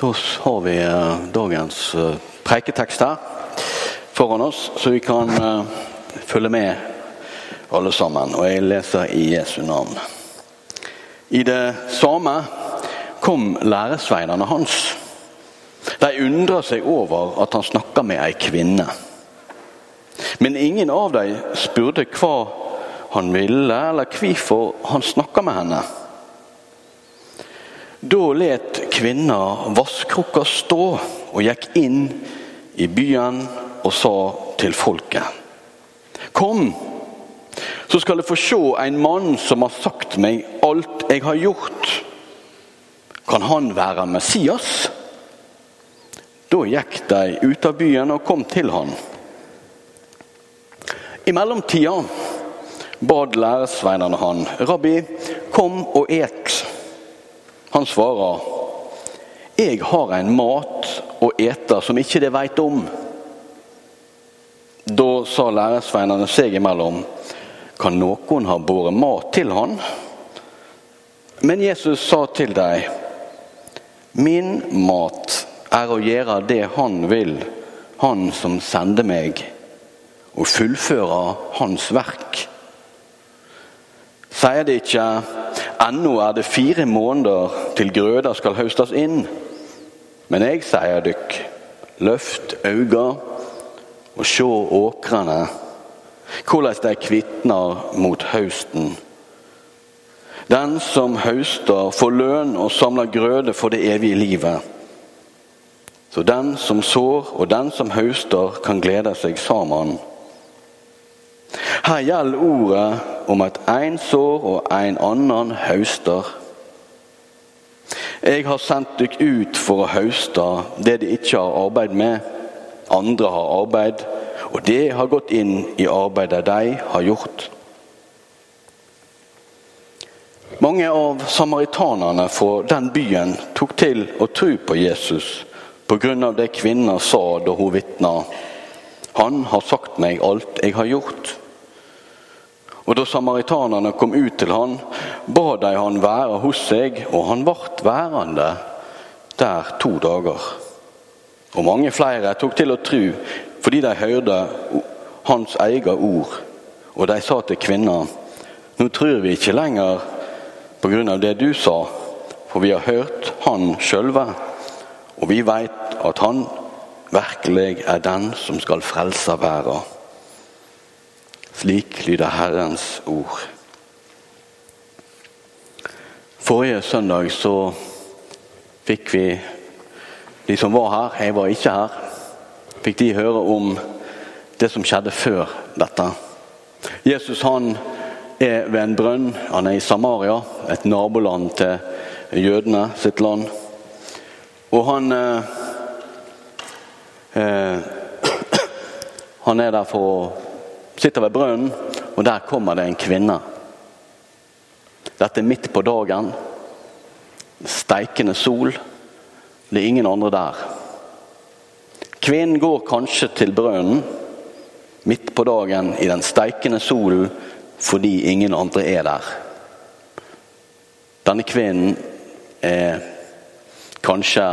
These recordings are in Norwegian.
Da har vi eh, dagens eh, preiketekst her foran oss, så vi kan eh, følge med alle sammen. Og jeg leser i Jesu navn. I det samme kom læresveinene hans. De undrer seg over at han snakker med ei kvinne. Men ingen av dem spurte hva han ville, eller hvorfor han snakka med henne. Da let kvinna vannkrukka stå og gikk inn i byen og sa til folket. Kom, så skal dere få se en mann som har sagt meg alt jeg har gjort. Kan han være Messias? Da gikk de ut av byen og kom til han. I mellomtida bad læresveinene han, Rabbi, kom og et. Han svarer, jeg har en mat å ete som ikke de veit om. Da sa læresveinene seg imellom, kan noen ha båret mat til han? Men Jesus sa til dem, min mat er å gjøre det han vil, han som sender meg, og fullføre hans verk. Sier det ikke ennå er det fire måneder til grøda skal høstes inn? Men jeg sier dykk, løft øynene og se åkrene, hvordan de kvitner mot høsten. Den som høster, får lønn og samler grøde for det evige livet. Så den som sår og den som høster, kan glede seg sammen. Her gjelder ordet om at én sår og en annen høster. Jeg har sendt dere ut for å høste det de ikke har arbeid med. Andre har arbeid, og det har gått inn i arbeidet de har gjort. Mange av samaritanerne fra den byen tok til å tro på Jesus pga. det kvinna sa da hun vitna. Han har sagt meg alt jeg har gjort. Og Da samaritanerne kom ut til han, ba de han være hos seg, og han ble værende der to dager. Og mange flere tok til å tro fordi de hørte hans eget ord. Og de sa til kvinna, nå tror vi ikke lenger på grunn av det du sa, for vi har hørt han sjølve, og vi veit at han virkelig er den som skal frelse verden. Slik lyder Herrens ord. Forrige søndag så fikk vi, de som var her, jeg var ikke her, fikk de høre om det som skjedde før dette. Jesus han er ved en brønn. Han er i Samaria, et naboland til jødene sitt land. Og han eh, Han er der for å sitte ved brønnen, og der kommer det en kvinne. Dette er midt på dagen. Steikende sol. Det er ingen andre der. Kvinnen går kanskje til brønnen midt på dagen i den steikende solen fordi ingen andre er der. Denne kvinnen er kanskje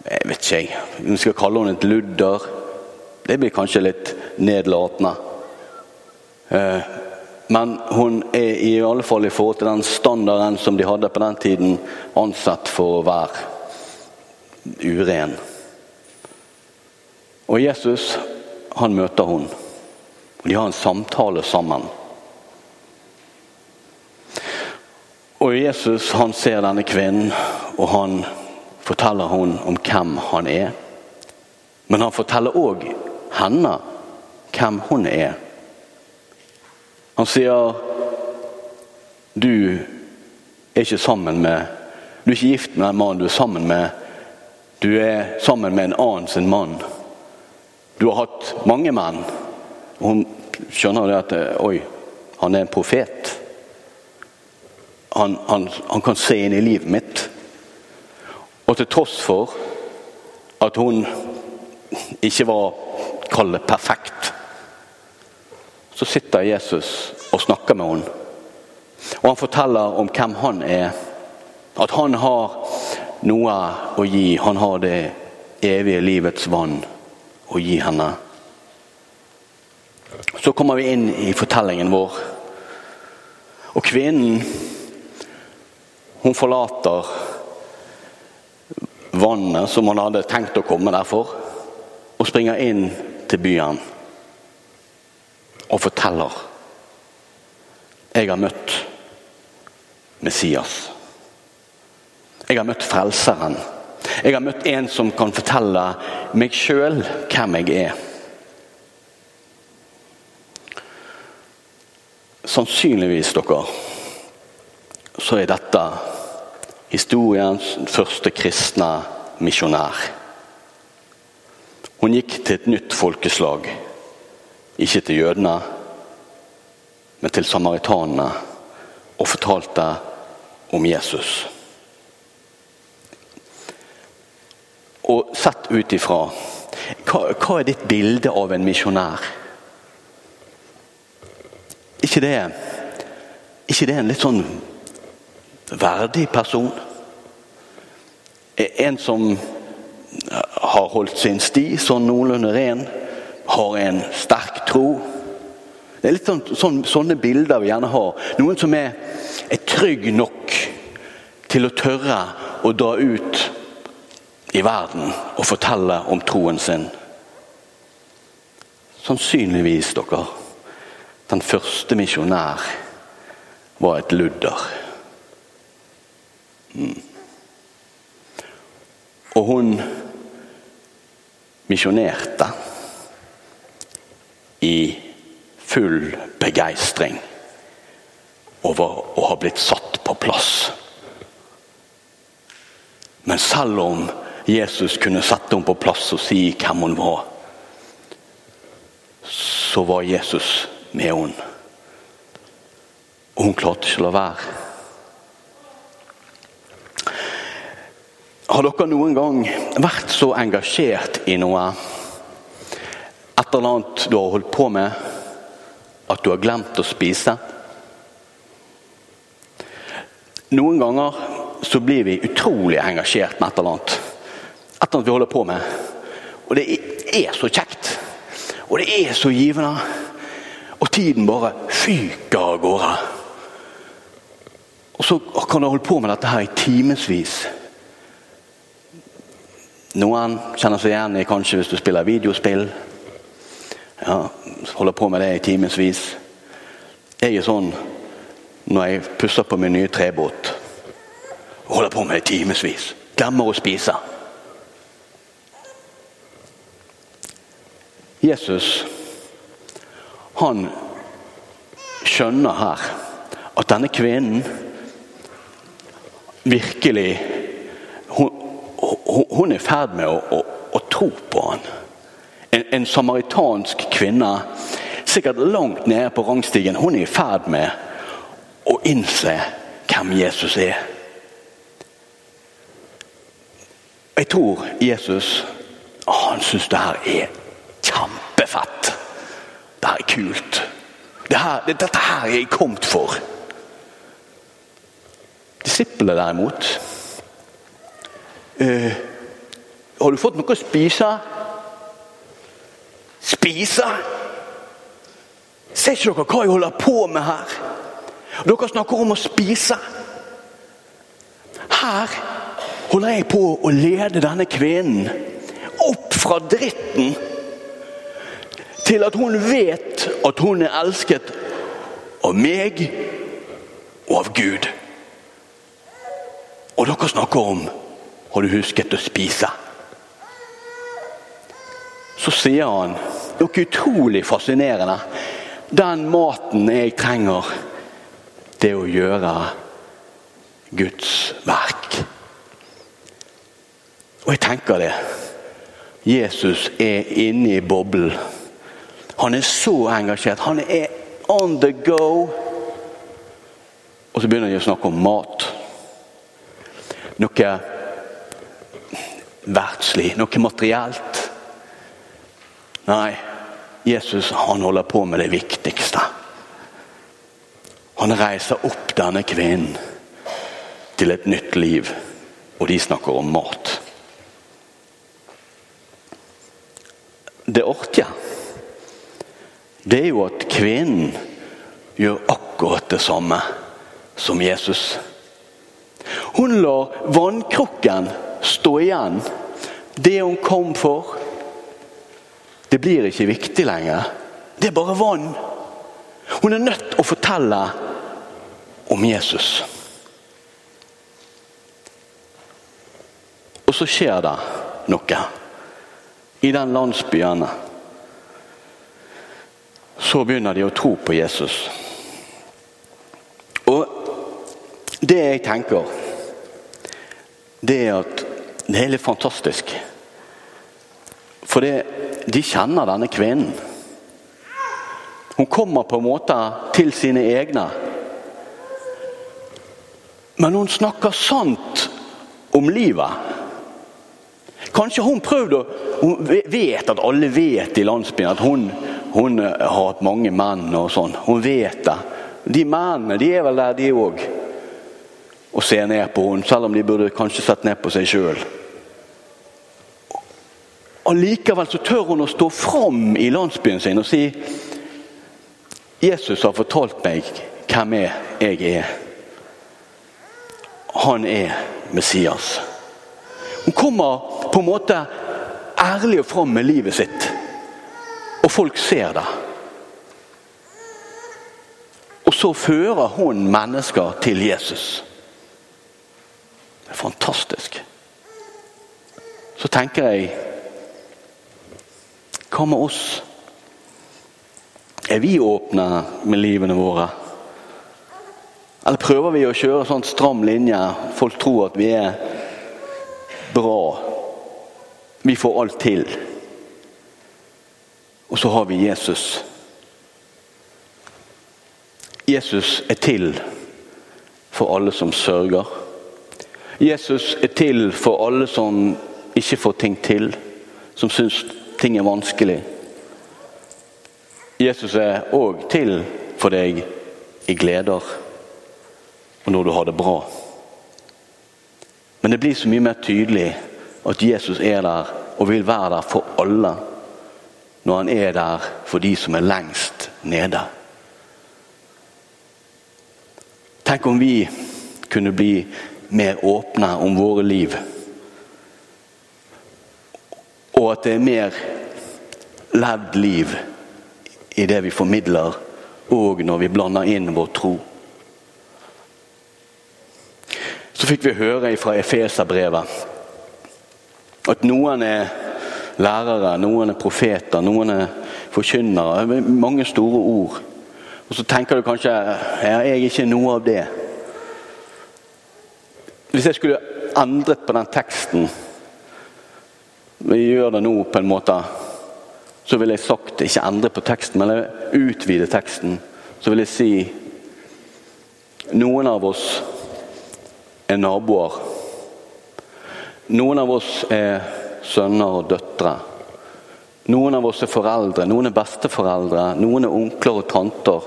Jeg vet ikke, vi skal kalle henne et ludder. Det blir kanskje litt nedlatende. Men hun er i alle fall i forhold til den standarden som de hadde på den tiden, ansett for å være uren. Og Jesus han møter hun. Og De har en samtale sammen. Og Jesus han ser denne kvinnen, og han forteller hun om hvem han er. Men han forteller òg henne hvem hun er. Han sier du er ikke sammen med Du er ikke gift med den mannen du er sammen med. Du er sammen med en annen sin mann. Du har hatt mange menn. Hun skjønner det at oi, han er en profet. Han, han, han kan se inn i livet mitt. Og til tross for at hun ikke var kall perfekt, så sitter Jesus og snakker med henne. Og han forteller om hvem han er. At han har noe å gi. Han har det evige livets vann å gi henne. Så kommer vi inn i fortellingen vår. Og kvinnen, hun forlater vannet som hun hadde tenkt å komme der for, og springer inn til byen og forteller. Jeg har møtt Messias. Jeg har møtt Frelseren. Jeg har møtt en som kan fortelle meg sjøl hvem jeg er. Sannsynligvis, dere, så er dette historiens første kristne misjonær. Hun gikk til et nytt folkeslag. Ikke til jødene, men til samaritanene, og fortalte om Jesus. Og sett ut ifra hva, hva er ditt bilde av en misjonær? ikke det, ikke det en litt sånn verdig person? En som har holdt sin sti sånn noenlunde ren, har en sterk tro. Det er litt sånn, sånn, sånne bilder vi gjerne har. Noen som er, er trygg nok til å tørre å dra ut i verden og fortelle om troen sin. Sannsynligvis, dere den første misjonær var et ludder. Mm. Og hun misjonerte i full begeistring over å ha blitt satt på plass. Men selv om Jesus kunne sette henne på plass og si hvem hun var, så var Jesus med henne. Og hun klarte ikke å la være. Har dere noen gang vært så engasjert i noe, et eller annet du har holdt på med, at du har glemt å spise? Noen ganger så blir vi utrolig engasjert med et eller annet. Et eller annet vi holder på med. Og det er så kjekt. Og det er så givende. Og tiden bare fyker av gårde. Og så kan du holde på med dette her i timevis. Noen kjenner seg igjen i kanskje hvis du spiller videospill. Ja, Holder på med det i timevis. Jeg er sånn når jeg pusser på min nye trebåt. Holder på med det i timevis. Glemmer å spise. Jesus han skjønner her at denne kvinnen virkelig Hun, hun er i ferd med å, å, å, tro på han. En, en, samaritansk kvinne, sikkert langt nede på rangstigen, hun er i ferd med å innse hvem Jesus er. Jeg tror Jesus han syns det her er kjempefett. Det her er kult. Det her, det, dette her er jeg kommet for. Disiplene derimot uh, Har du fått noe å spise? Spise? Ser ikke dere hva jeg holder på med her? Dere snakker om å spise. Her holder jeg på å lede denne kvinnen opp fra dritten til at hun vet at hun er elsket av meg og av Gud. Og dere snakker om har du husket å spise? Så sier han noe utrolig fascinerende. Den maten jeg trenger, det er å gjøre Guds verk. Og jeg tenker det. Jesus er inne i boblen. Han er så engasjert. Han er on the go. Og så begynner de å snakke om mat. Noe verdslig, noe materielt. Nei, Jesus han holder på med det viktigste. Han reiser opp denne kvinnen til et nytt liv. og de snakker om mat. Det artige det er jo at kvinnen gjør akkurat det samme som Jesus. Hun lar vannkrukken stå igjen. Det hun kom for, det blir ikke viktig lenger. Det er bare vann. Hun er nødt til å fortelle om Jesus. Og så skjer det noe i den landsbyen. Så begynner de å tro på Jesus. Og det jeg tenker, det er at det er litt fantastisk. For det, de kjenner denne kvinnen. Hun kommer på en måte til sine egne. Men hun snakker sant om livet. Kanskje hun prøvde Hun vet at alle vet i landsbyen at hun, hun har hatt mange menn og sånn. Hun vet det. De mennene de er vel der, de òg. Og ser ned på henne, selv om de burde kanskje sett ned på seg sjøl. Allikevel så tør hun å stå fram i landsbyen sin og si Jesus har fortalt meg hvem jeg er. Han er Messias. Hun kommer på en måte ærlig og fram med livet sitt. Og folk ser det. Og så fører hun mennesker til Jesus. Det er fantastisk. Så tenker jeg Hva med oss? Er vi åpne med livene våre? Eller prøver vi å kjøre sånn stram linje? Folk tror at vi er bra. Vi får alt til. Og så har vi Jesus. Jesus er til for alle som sørger. Jesus er til for alle som ikke får ting til, som syns ting er vanskelig. Jesus er òg til for deg i gleder og når du har det bra. Men det blir så mye mer tydelig at Jesus er der og vil være der for alle. Når han er der for de som er lengst nede. Tenk om vi kunne bli mer åpne om våre liv. Og at det er mer levd liv i det vi formidler, og når vi blander inn vår tro. Så fikk vi høre fra Efeserbrevet at noen er lærere, noen er profeter, noen er forkynnere. Mange store ord. Og så tenker du kanskje ja, jeg er ikke noe av det. Hvis jeg skulle endret på den teksten Vi gjør det nå på en måte. Så ville jeg sagt, ikke endre på teksten, men utvide teksten. Så vil jeg si noen av oss er naboer. Noen av oss er sønner og døtre. Noen av oss er foreldre, noen er besteforeldre, noen er onkler og tanter.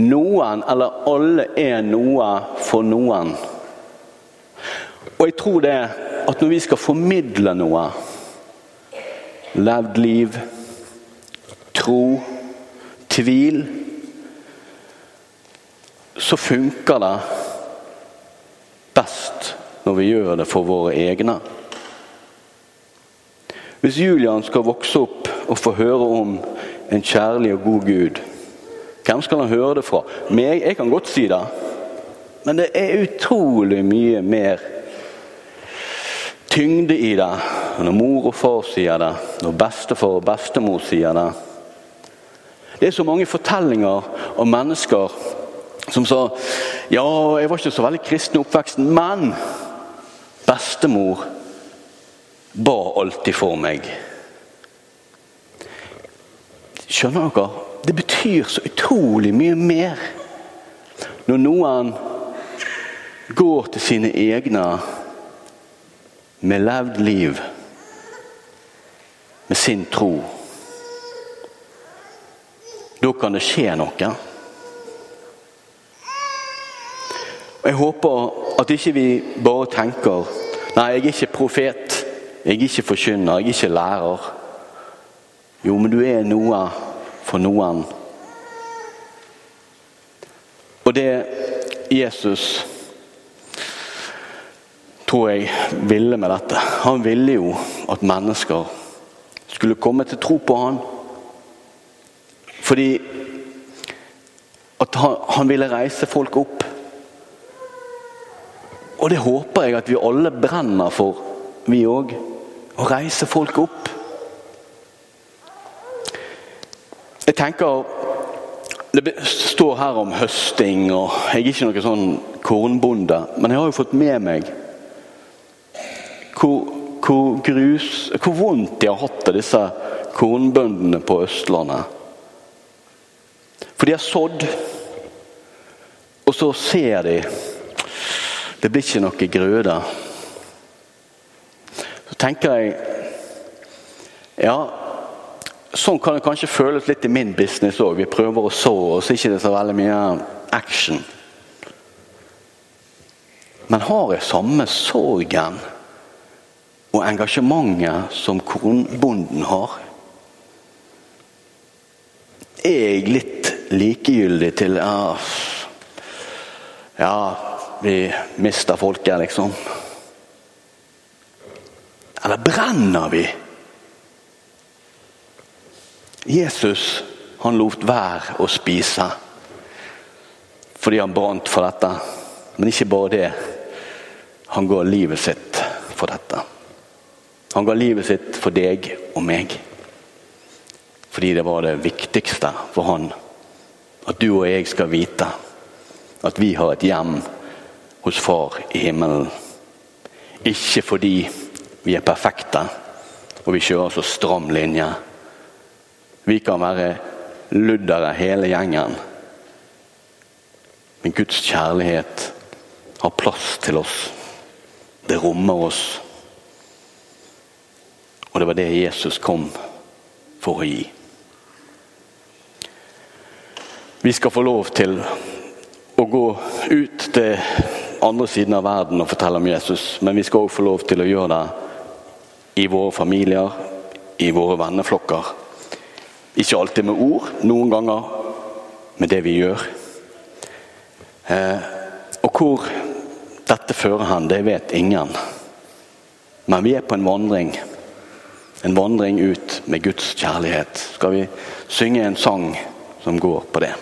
Noen, eller alle, er noe for noen. Og jeg tror det at når vi skal formidle noe, levd liv, tro, tvil, så funker det best når vi gjør det for våre egne. Hvis Julian skal vokse opp og få høre om en kjærlig og god Gud, hvem skal han høre det fra? Meg? Jeg kan godt si det. Men det er utrolig mye mer tyngde i det når mor og far sier det, når bestefar og bestemor sier det. Det er så mange fortellinger om mennesker som sa ja, jeg var ikke så veldig kristen i oppveksten, men bestemor ba alltid for meg. Skjønner dere? Det betyr så utrolig mye mer når noen går til sine egne med levd liv, med sin tro. Da kan det skje noe. Og Jeg håper At ikke vi bare tenker Nei, jeg er ikke profet. Jeg er ikke forkynner. Jeg er ikke lærer. Jo, men du er noe for noen. Og det Jesus tror jeg ville med dette Han ville jo at mennesker skulle komme til tro på han. Fordi at han, han ville reise folk opp. Og det håper jeg at vi alle brenner for, vi òg. Å reise folk opp. Jeg tenker Det står her om høsting, og jeg er ikke noen sånn kornbonde. Men jeg har jo fått med meg hvor, hvor, grus, hvor vondt de har hatt det, disse kornbøndene på Østlandet. For de har sådd, og så ser de det blir ikke noe grøde. Så tenker jeg Ja, sånn kan det kanskje føles litt i min business òg. Vi prøver å så, og så er det ikke så veldig mye action. Men har jeg samme sorgen og engasjementet som kornbonden har? Er jeg litt likegyldig til ja, ja vi mister folket, liksom? Eller brenner vi? Jesus han lot være å spise fordi han brant for dette. Men ikke bare det. Han går livet sitt for dette. Han ga livet sitt for deg og meg. Fordi det var det viktigste for han. At du og jeg skal vite at vi har et hjem hos Far i himmelen. Ikke fordi vi er perfekte og vi kjører så stram linje. Vi kan være luddere hele gjengen. Men Guds kjærlighet har plass til oss. Det rommer oss. Og det var det Jesus kom for å gi. Vi skal få lov til å gå ut til andre siden av verden og fortelle om Jesus, men vi skal òg få lov til å gjøre det i våre familier, i våre venneflokker. Ikke alltid med ord, noen ganger med det vi gjør. Eh, og hvor dette fører hen, det vet ingen. Men vi er på en vandring. En vandring ut med Guds kjærlighet. Skal vi synge en sang som går på det?